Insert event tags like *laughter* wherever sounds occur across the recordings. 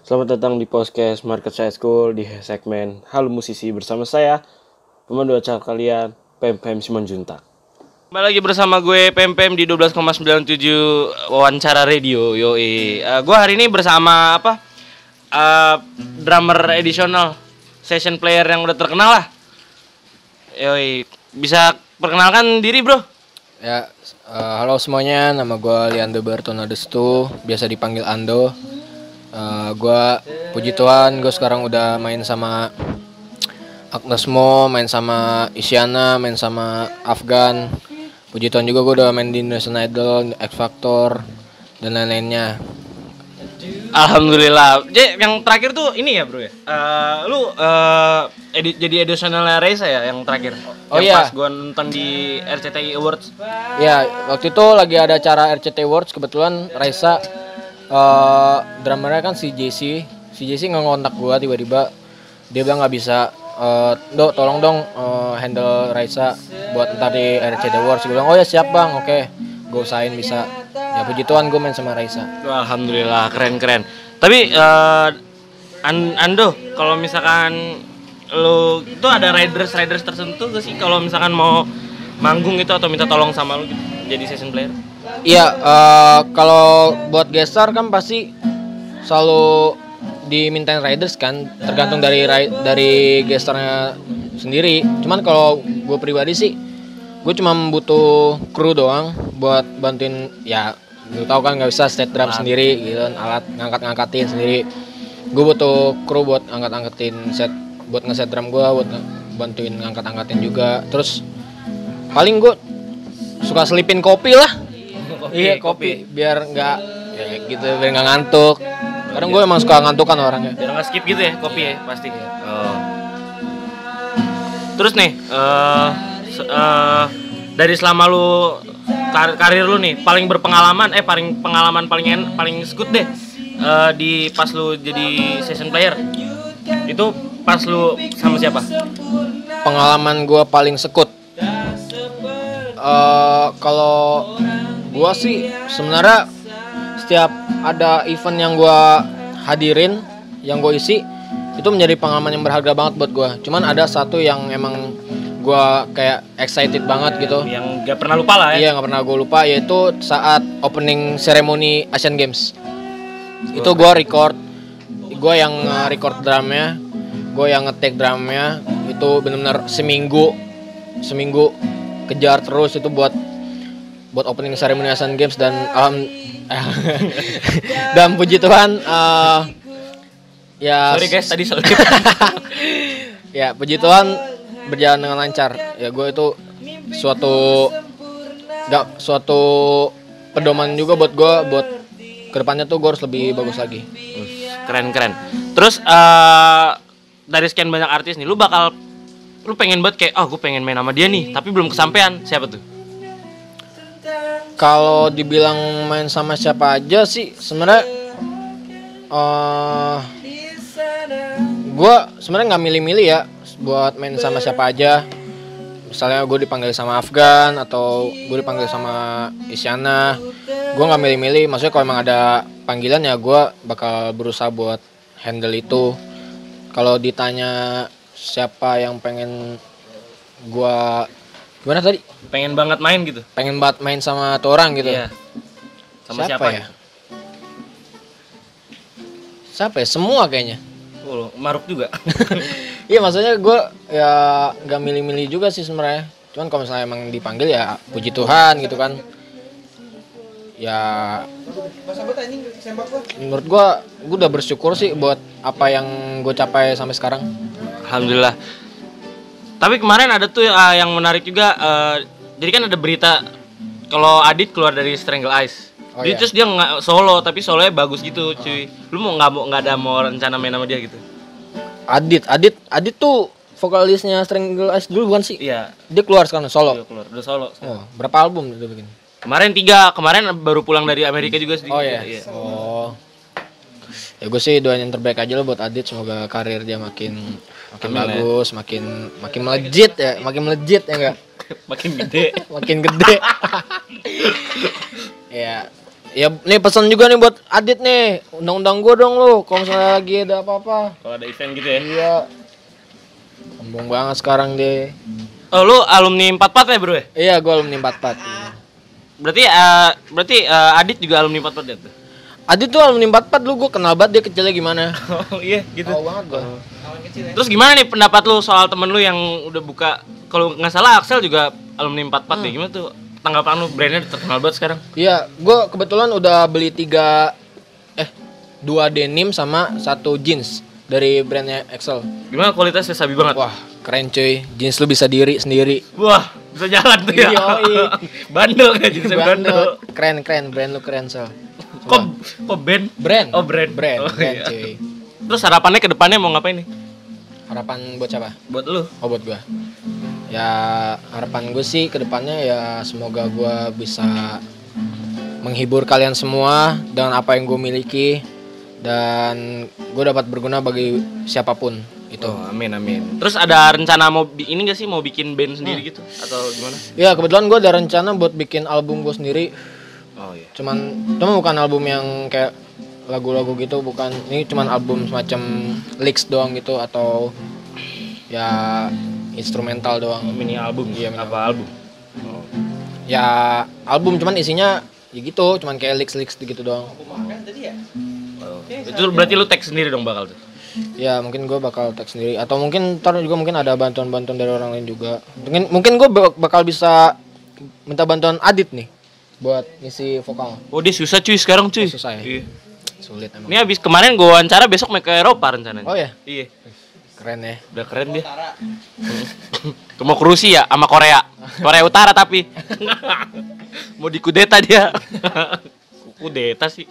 Selamat datang di podcast Market Science School di segmen Halo Musisi bersama saya pemandu acara kalian Pem Pem Simon Juntak. Kembali lagi bersama gue Pem Pem di 12,97 wawancara radio yoi. Eh, gue hari ini bersama apa? Eh, drummer additional session player yang udah terkenal lah. Yoi, bisa perkenalkan diri bro? Ya, eh, halo semuanya, nama gue Leander Bartonadestu, biasa dipanggil Ando. Eh, gue puji Tuhan, gue sekarang udah main sama Agnes Mo, main sama Isyana, main sama Afgan. Puji Tuhan juga gue udah main di Indonesian Idol, X Factor, dan lain-lainnya. Alhamdulillah. J, yang terakhir tuh ini ya bro ya. Eh, lu eh, edit jadi additional Reza ya yang terakhir. Oh, yang iya. Pas gua nonton di RCTI Awards. Ya, waktu itu lagi ada acara RCT Awards, kebetulan Raisa, eh drummernya kan si JC, si JC nggak ngontak gua tiba-tiba, dia bilang nggak bisa, eh Dok tolong dong eh, handle Raisa buat ntar di RCT Awards. Gue bilang, oh ya siap bang, oke, gue usahain bisa. Ya puji Tuhan gue main sama Raisa. Alhamdulillah keren keren. Tapi eh, An- Ando kalau misalkan lu itu ada riders riders tertentu gak sih kalau misalkan mau manggung gitu atau minta tolong sama lu gitu, jadi session player? Iya, eh, kalau buat gestar kan pasti selalu dimintain riders kan, tergantung dari ri- dari gestarnya sendiri. Cuman kalau gue pribadi sih, gue cuma butuh kru doang buat bantuin ya, lu tahu kan nggak bisa set drum sendiri gitu kan, alat ngangkat-ngangkatin sendiri. Gue butuh kru buat angkat-angkatin set, buat ngeset drum gue, buat bantuin ngangkat-angkatin juga. Terus paling gue suka selipin kopi lah iya kopi biar nggak ya gitu biar nggak ngantuk kadang gue emang suka ngantukan orangnya Biar nggak skip gitu ya kopi ya pasti. Oh. Terus nih eh eh, dari selama lu kar- karir lu nih paling berpengalaman eh paling pengalaman paling en paling good deh eh, di pas lu jadi session player. Itu pas lu sama siapa? pengalaman gue paling sekut. Eh, kalau gue sih sebenarnya setiap ada event yang gue hadirin yang gue isi itu menjadi pengalaman yang berharga banget buat gue cuman ada satu yang emang gue kayak excited banget gitu Yang gak pernah lupa lah ya. Iya nggak pernah gue lupa yaitu saat opening ceremony Asian Games. Itu gue record, gue yang uh, record drumnya, gue yang ngetek drumnya. Itu benar-benar seminggu, seminggu kejar terus itu buat buat opening ceremony Asian Games dan alham *laughs* dan puji Tuhan uh, ya Sorry guys tadi sorry. *laughs* ya puji Tuhan berjalan dengan lancar ya gue itu suatu gak suatu pedoman juga buat gue buat ke depannya tuh gue harus lebih bagus lagi keren keren. Terus eh dari sekian banyak artis nih lu bakal lu pengen banget kayak oh gue pengen main sama dia nih tapi belum kesampaian siapa tuh? kalau dibilang main sama siapa aja sih sebenarnya eh gue sebenarnya nggak milih-milih ya buat main sama siapa aja. Misalnya gue dipanggil sama Afgan atau gue dipanggil sama Isyana. Gue nggak milih-milih maksudnya kalau emang ada panggilan ya gue bakal berusaha buat handle itu. Kalau ditanya siapa yang pengen gue gimana tadi? Pengen banget main gitu. pengen banget main sama tuh orang gitu? Iya. Sama siapa, siapa, ya? Siapa ya? Semua kayaknya Maruk juga. *laughs* iya maksudnya gue ya nggak milih-milih juga sih sebenarnya cuman kalau misalnya emang dipanggil ya puji Tuhan gitu kan ya menurut gue gue udah bersyukur sih buat apa yang gue capai sampai sekarang Alhamdulillah. Tapi kemarin ada tuh eh, yang menarik juga. eh, jadi kan ada berita kalau Adit keluar dari Strangle Eyes. Oh, Dia iya. terus dia nggak solo tapi solonya bagus gitu cuy. Lu mau nggak mau nggak ada mau rencana main sama dia gitu? Adit Adit Adit tuh vokalisnya Strangle Eyes dulu bukan sih Iya. dia keluar sekarang solo Dia keluar udah solo. oh, berapa album dia bikin Kemarin tiga, kemarin baru pulang dari Amerika juga sedikit. Oh ya. Oh. Ya gue sih doain yang terbaik aja lo buat Adit semoga karir dia makin makin Amin, ya. bagus, makin makin melejit ya, makin melejit ya enggak? *laughs* Makin gede. makin gede. *laughs* ya Ya nih pesan juga nih buat Adit nih. Undang-undang gue dong lu. Kalau misalnya lagi ada apa-apa. Kalau ada event gitu ya. Iya. Sombong banget sekarang deh. Oh, lu alumni 44 ya, Bro ya? Iya, gue alumni 44. Berarti eh, berarti eh, Adit juga alumni 44 ya tuh. Adit tuh alumni 44 lu gue kenal banget dia kecilnya gimana. *laughs* Oh, iya gitu. Tahu banget gue. Terus gimana nih pendapat lu soal temen lu yang udah buka kalau nggak salah Axel juga alumni 44 deh. Gimana tuh tanggapan lu brandnya terkenal banget sekarang? Iya, gue kebetulan udah beli tiga eh dua denim sama satu jeans dari brandnya Excel. Gimana kualitasnya sabi banget? Wah, keren cuy. Jeans lu bisa diri sendiri. Wah, bisa jalan tuh ya. *laughs* Bandel kan jadi bandel. Bandel. Keren keren brand lu keren sel. Kok kok band? Brand. Oh, brand. Brand. Oh, brand iya. cuy. Terus harapannya ke depannya mau ngapain nih? Harapan buat siapa? Buat lu. Oh buat gua. Ya harapan gue sih ke depannya ya semoga gua bisa menghibur kalian semua dengan apa yang gue miliki dan gue dapat berguna bagi siapa pun itu. Oh, amin amin. Terus ada rencana mau ini gak sih mau bikin band sendiri gitu atau gimana? Ya kebetulan gue ada rencana buat bikin album gue sendiri. Oh iya. Cuman cuma bukan album yang kayak lagu-lagu gitu bukan. Ini cuman album semacam lyrics doang gitu atau ya instrumental doang. Mini album. Iya, mini apa album? Oh. Ya album cuman isinya ya gitu, cuman kayak lyrics-lyrics gitu doang. Oh. Itu berarti lu tag sendiri dong bakal tuh. Ya mungkin gue bakal tag sendiri atau mungkin ntar juga mungkin ada bantuan-bantuan dari orang lain juga. Mungkin mungkin gue bakal bisa minta bantuan Adit nih buat ngisi vokal. Oh dia susah cuy sekarang cuy. Oh, susah ya? Iya. Sulit emang. Ini habis kemarin gua wawancara besok mau ke Eropa rencananya. Oh ya, Iya. Keren ya. Udah keren dia. *laughs* Mau ke Rusia sama Korea. Korea Utara tapi. *laughs* mau dikudeta dia. *laughs* kudeta sih.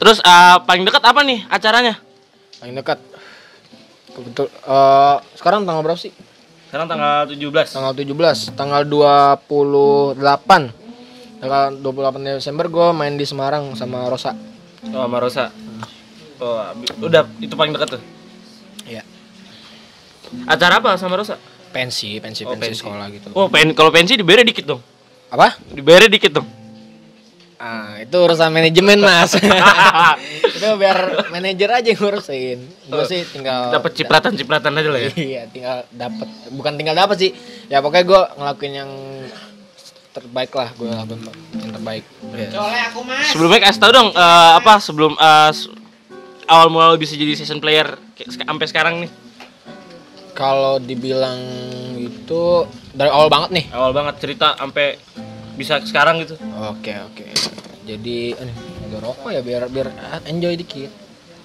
Terus eh, paling dekat apa nih acaranya? Paling dekat. Kebetul. eh sekarang tanggal berapa sih? Sekarang tanggal 17. Tanggal 17, tanggal 28. Tanggal 28 Desember gue main di Semarang sama Rosa. Oh, sama Rosa. Oh, udah itu paling dekat tuh. Iya. Acara apa sama Rosa? Pensi, pensi, Oh, pensi, pensi. sekolah gitu. Oh, pen kalau pensi dibayar dikit dong. Apa? Dibayar dikit dong. Ah, itu urusan manajemen, Mas. *laughs* itu biar manajer aja yang ngurusin. Gue sih tinggal Dapat cipratan-cipratan aja lah ya. Iya, tinggal dapat bukan tinggal dapat sih. Ya pokoknya gue ngelakuin yang terbaik lah, gue lakuin yang terbaik. Iya. Sebelumnya kasih tau dong eh, apa sebelum s- awal mula bisa jadi season player sampai sekarang nih. Kalau dibilang itu dari awal banget nih. Awal banget cerita sampai bisa sekarang gitu. Oke oke. Jadi, ini ada rokok ya biar biar enjoy dikit.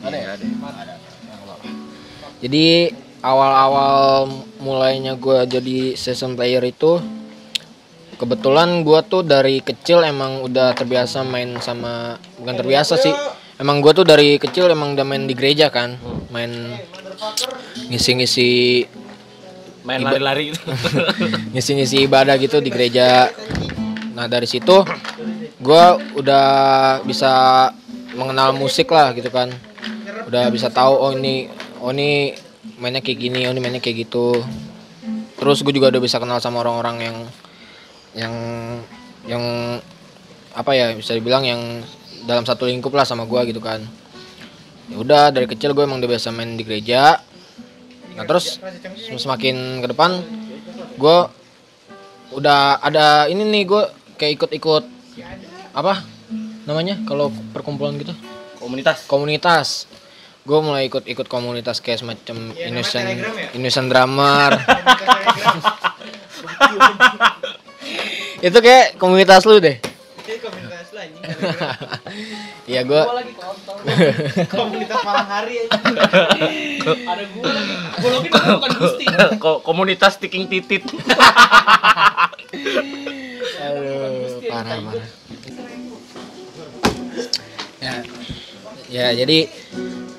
Ada ya ada. Jadi awal-awal mulainya gue jadi season player itu kebetulan gue tuh dari kecil emang udah terbiasa main sama bukan terbiasa sih. Emang gue tuh dari kecil emang udah main di gereja kan, main ngisi-ngisi Main lari-lari *laughs* ngisi-ngisi ibadah gitu di gereja. Nah dari situ gue udah bisa mengenal musik lah gitu kan. Udah bisa tahu oh ini oh ini mainnya kayak gini, oh ini mainnya kayak gitu. Terus gue juga udah bisa kenal sama orang-orang yang yang yang apa ya bisa dibilang yang dalam satu lingkup lah sama gue gitu kan. Ya udah dari kecil gue emang udah biasa main di gereja. Nah terus sem- semakin ke depan gue udah ada ini nih gue kayak ikut-ikut apa namanya kalau perkumpulan gitu? Komunitas. komunitas. Gue mulai ikut-ikut komunitas kayak semacam Indonesian Indonesian drummer. *laughs* Itu kayak komunitas lu deh *laughs* Iya gue *laughs* komunitas malam hari aja. ada gua lagi. Gua lagi bukan *laughs* Gusti. Ko- komunitas tiking titit. Aduh, parah parah. Ya, ya jadi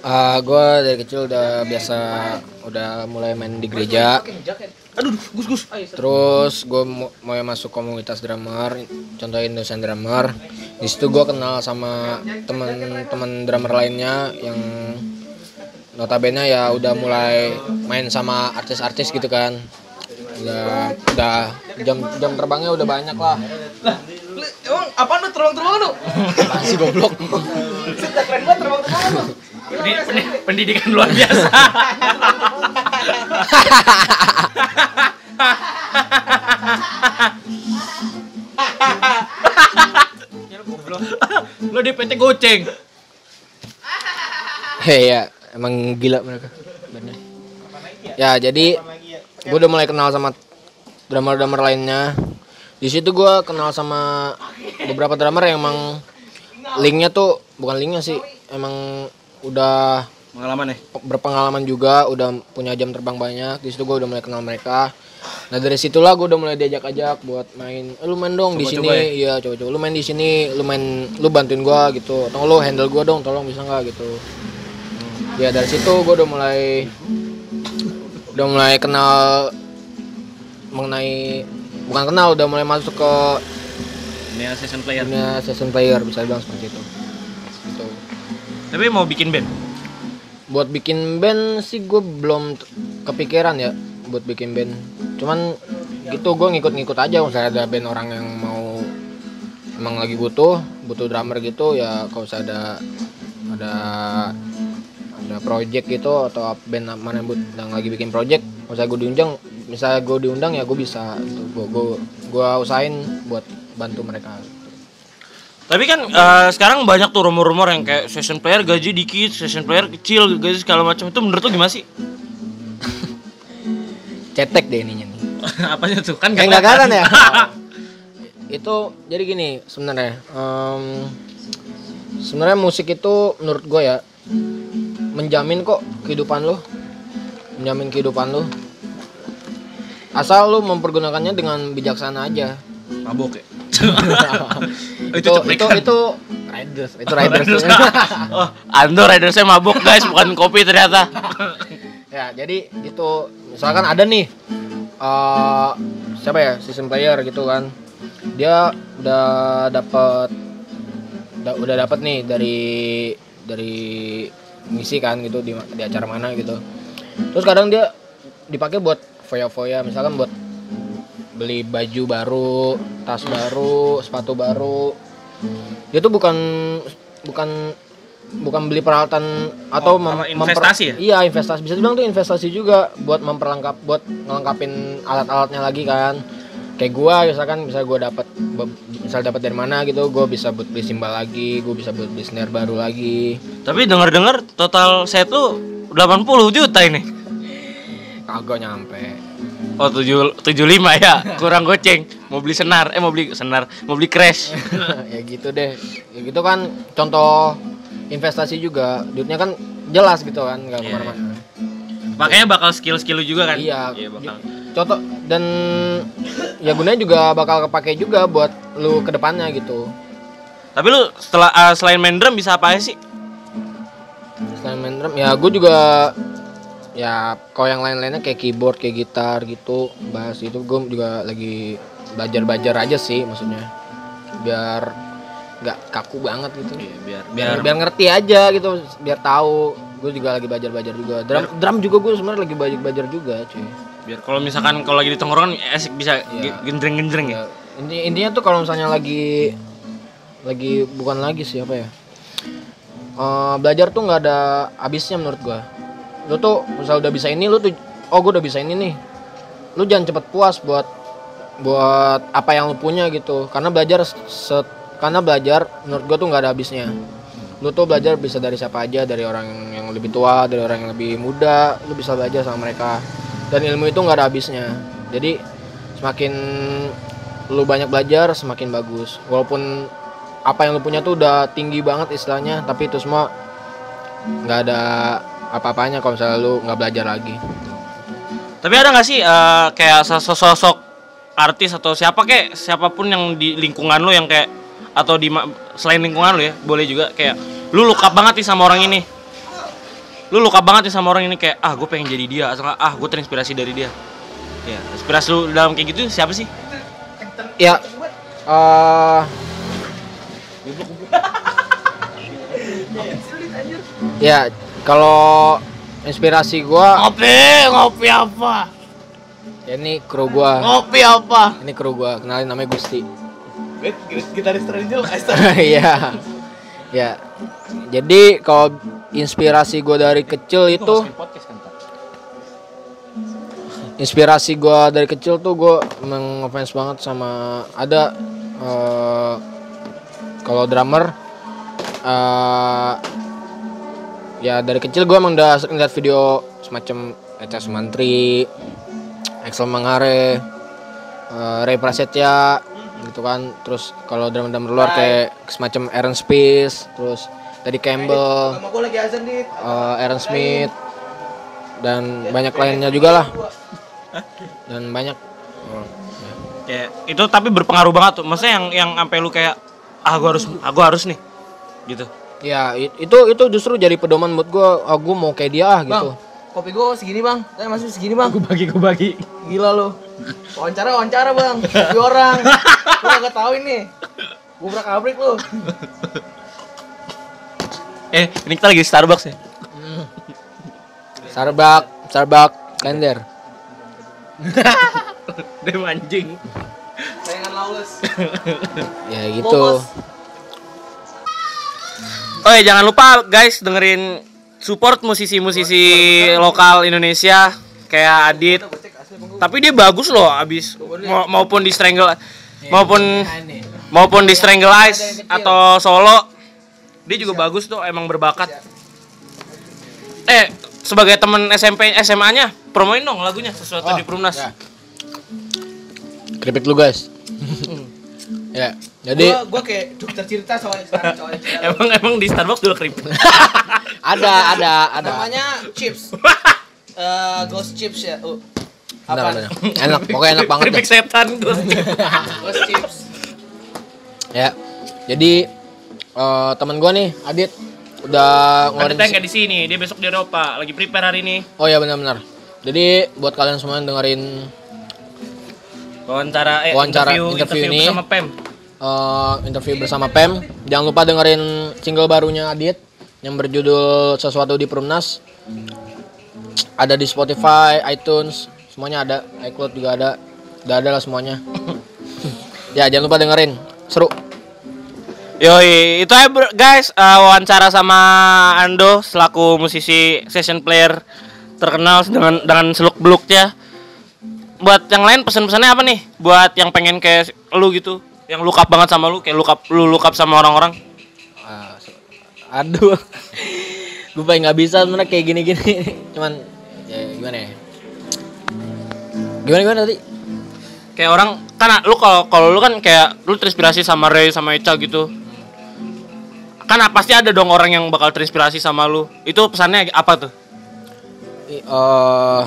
uh, gue dari kecil udah biasa udah mulai main di gereja. Aduh, Gus Gus. Terus gue mulai masuk komunitas drummer, contohnya Indonesian drummer. Di situ gue kenal sama teman-teman drummer lainnya yang notabene ya udah mulai main sama artis-artis gitu kan. Udah, udah jam jam terbangnya udah banyak lah. Emang apaan lu terbang-terbang lu? Masih goblok. Sudah keren banget terbang-terbang lu. Pendi- pendi- pendidikan luar biasa. *laughs* Di PT goceng. Hei ya, emang gila mereka. Bener. Ya, jadi gue udah mulai kenal sama drummer-drummer lainnya. Di situ gue kenal sama beberapa drummer yang emang linknya tuh bukan linknya sih, emang udah Pengalaman ya? berpengalaman juga, udah punya jam terbang banyak. Di situ gue udah mulai kenal mereka. Nah dari situlah gue udah mulai diajak-ajak buat main. Eh, lu main dong di sini, iya coba-coba. Lu main di sini, lu main, lu bantuin gue gitu. Atau lu handle gue dong, tolong bisa nggak gitu. Ya dari situ gue udah mulai, udah mulai kenal mengenai bukan kenal, udah mulai masuk ke Ini session player. dunia session player bisa bilang seperti itu. Gitu. Tapi mau bikin band? Buat bikin band sih gue belum kepikiran ya buat bikin band. Cuman gitu gue ngikut-ngikut aja. Misalnya ada band orang yang mau emang lagi butuh butuh drummer gitu ya kalau misalnya ada ada ada project gitu atau band mana yang, yang lagi bikin project misalnya gue diundang misalnya gue diundang ya gue bisa gitu. gue gue gue usahain buat bantu mereka Tapi kan eh, sekarang banyak tuh rumor-rumor yang kayak session player gaji dikit, session player kecil, gaji segala macam. Itu menurut lu gimana sih? *laughs* cetek deh ininya nih *laughs* Apanya tuh? Kan Kayak nggak kelihatan ya? *laughs* itu jadi gini sebenarnya. em, sebenarnya musik itu menurut gue ya menjamin kok kehidupan lo, menjamin kehidupan lo. Asal lo mempergunakannya dengan bijaksana aja. Mabok ya? *laughs* itu itu cuplikan. itu riders, itu riders. *laughs* oh, Ando rider saya mabok guys, bukan kopi ternyata. ya jadi gitu misalkan ada nih eh siapa ya sistem player gitu kan dia udah dapat udah, udah dapat nih dari dari misi kan gitu di, di acara mana gitu terus kadang dia dipakai buat foya-foya misalkan buat beli baju baru tas baru sepatu baru dia tuh bukan bukan bukan beli peralatan atau Oh, mem- investasi ya? Iya investasi bisa dibilang tuh investasi juga buat memperlengkap buat ngelengkapin alat-alatnya lagi kan. Kayak gua misalkan bisa gua dapat misal dapat dari mana gitu, gua bisa buat beli simbal lagi, gua bisa buat beli snare baru lagi. Tapi dengar-dengar total set lu 80 juta ini. Kagak nyampe. Oh, 7 75 ya. Kurang goceng. Mau beli senar, eh mau beli senar, mau beli crash. *laughs* ya gitu deh. Ya gitu kan contoh investasi juga. Duitnya kan jelas gitu kan, nggak Iya. ke mana-mana. Makanya bakal skill-skill lu juga kan? Iya. Iya, bakal. Contoh dan ya gunanya juga bakal kepake juga buat lu ke depannya gitu. Tapi lu setelah eh, selain main drum bisa apa aja sih? Selain main drum, ya gue juga ya kalau yang lain-lainnya kayak keyboard, kayak gitar gitu, bass itu gue juga lagi belajar-belajar aja sih maksudnya. Biar nggak kaku banget gitu. Iya, biar Biar, biar biar ngerti aja gitu, biar tahu. Gue juga lagi belajar-belajar juga. Drum, drum juga gue sebenarnya lagi belajar-belajar juga, cuy. biar kalau misalkan kalau lagi di tongkrongan asik bisa Iya. ge- gendreng-gendreng ya. Ya, inti, intinya tuh kalau misalnya lagi lagi bukan lagi sih apa ya Eh, belajar tuh nggak ada habisnya menurut gua lu tuh misal udah bisa ini lu tuh oh gua udah bisa ini nih. Lu jangan cepet puas buat buat apa yang lu punya gitu. Karena belajar set karena belajar menurut gua tuh nggak ada habisnya. Lu tuh belajar bisa dari siapa aja dari orang yang lebih tua dari orang yang lebih muda lu bisa belajar sama mereka. Dan ilmu itu nggak ada habisnya. Jadi semakin lu banyak belajar semakin bagus. Walaupun apa yang lu punya tuh udah tinggi banget istilahnya tapi itu semua nggak ada apa-apanya kalau misalnya lu nggak belajar lagi. Tapi ada nggak sih eh, kayak sosok artis atau siapa kek siapa pun yang di lingkungan lu yang kayak atau di selain lingkungan lu ya boleh juga kayak lu luka banget nih sama orang ini. Lu luka banget nih sama orang ini kayak ah gue pengen jadi dia atau nggak, ah gue terinspirasi dari dia. Ya inspirasi lu dalam kayak gitu siapa sih? Ya eh ya kalau inspirasi gua Ngopi, ngopi apa? ya ini kru gua Ngopi apa? ini kru gua kenalin namanya Gusti Gitaris Esther. *laughs* Iya. Ya. Jadi kalau inspirasi gue dari kecil itu inspirasi gue dari kecil tuh gue ngefans banget sama ada eh, kalau drummer eh ya dari kecil gue emang udah sering lihat video semacam Eca Sumantri, Axel Mangare, eh, Ray Prasetya gitu kan terus kalau drummer-drummer luar kayak semacam Aaron Spies terus tadi Campbell dit. eh, Aaron Smith dan banyak lainnya juga lah dan banyak. Ya, itu tapi berpengaruh banget tuh. Maksudnya yang yang sampai lu kayak ah gua harus ah gua harus nih. Gitu. Ya itu itu justru jadi pedoman buat gue ah, gue mau kayak dia ah gitu Kopi gue segini bang, saya masih segini bang. Gua bagi gua bagi. Gila lu. Wawancara wawancara bang, di orang. Lu gak tau ini. Gubrak abrik lu. Eh, ini kita lagi di Starbucks ya. Starbucks Starbucks Blender *laughs* Dem anjing. Sayangan lawless. ya gitu Oh ya jangan lupa guys dengerin support musisi-musisi lokal Indonesia kayak Adit. Tapi dia bagus loh abis ma- maupun di Strangle maupun maupun di Strangle Eyes atau solo dia juga bagus tuh emang berbakat. Eh sebagai temen SMP SMA-nya promoin dong lagunya sesuatu Oh, di Perumnas. ya. keripik lu guys ya jadi Gua gua kayak dokter cerita soal soal *laughs* cerita. Emang emang di Starbucks dulu keripik. *laughs* ada ada ada Namanya chips. *laughs* Eh, ghost chips ya. Uh. Apa? benar. enak pokoknya enak banget keripik dah. setan gue. Ghost chips. ya jadi eh, teman gua nih Adit udah ngeluarin Ada nggak di sini, dia besok di Eropa, lagi prepare hari ini. oh ya benar-benar jadi buat kalian semua yang dengerin Wawancara, eh, Wawancara, interview, interview ini. bersama Pem. Eh, interview bersama Pem. Jangan lupa dengerin single barunya Adit yang berjudul Sesuatu di Perumnas. Ada di Spotify, iTunes, semuanya ada. iCloud juga ada. Udah ada lah semuanya. *laughs* ya, jangan lupa dengerin. Seru. Yoi, itu aja guys, eh, wawancara sama Ando selaku musisi session player terkenal dengan dengan seluk beluknya. Buat yang lain pesan-pesannya apa nih? Buat yang pengen kayak lu gitu, yang look up banget sama lu, kayak look up lu look up sama orang-orang. Ah, se- aduh. *laughs* Gue paling nggak bisa sebenarnya kayak gini-gini. *laughs* Cuman ya gimana ya? Gimana gimana tadi? Kayak orang kan lu kalau kalau lu kan kayak lu terinspirasi sama Ray sama Echa gitu. Kan pasti ada dong orang yang bakal terinspirasi sama lu. Itu pesannya apa tuh? I- eh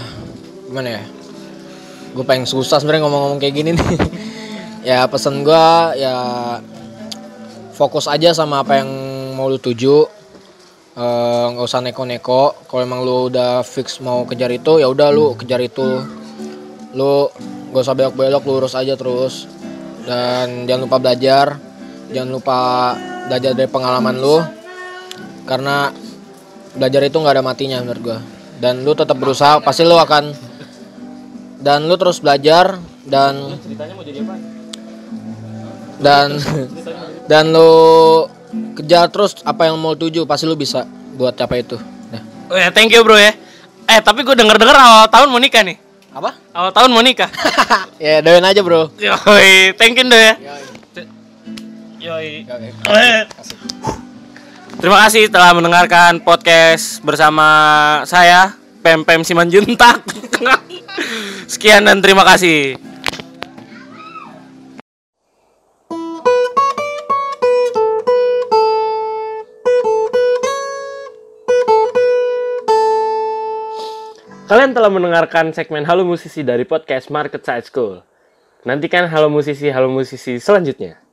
gimana ya? Gue pengen susah sebenarnya ngomong-ngomong kayak gini nih. *laughs* ya pesan gua ya fokus aja sama apa yang mau lu tuju. Eh, nggak usah neko-neko. Kalau emang lu udah fix mau kejar itu, ya udah lu kejar itu. Lu gak usah belok-belok, lu urus aja terus. Dan jangan lupa belajar. Jangan lupa belajar dari pengalaman lu. Karena belajar itu nggak ada matinya menurut gua dan lu tetap berusaha pasti lu akan dan lu terus belajar dan dan *laughs* dan lu kejar terus apa yang mau tuju pasti lu bisa buat capai itu Nah. Oh ya, thank you bro ya. Eh, tapi gue denger-denger awal tahun mau nikah nih. apa Awal tahun mau nikah. *laughs* ya doain aja bro Yoi, thank you Ndo ya. Yoi. Eh. Terima kasih telah mendengarkan podcast bersama saya Pem Pem Simanjuntak. *laughs* Sekian dan terima kasih. Kalian telah mendengarkan segmen Halo Musisi dari podcast Market Side School. Nantikan Halo Musisi Halo Musisi selanjutnya.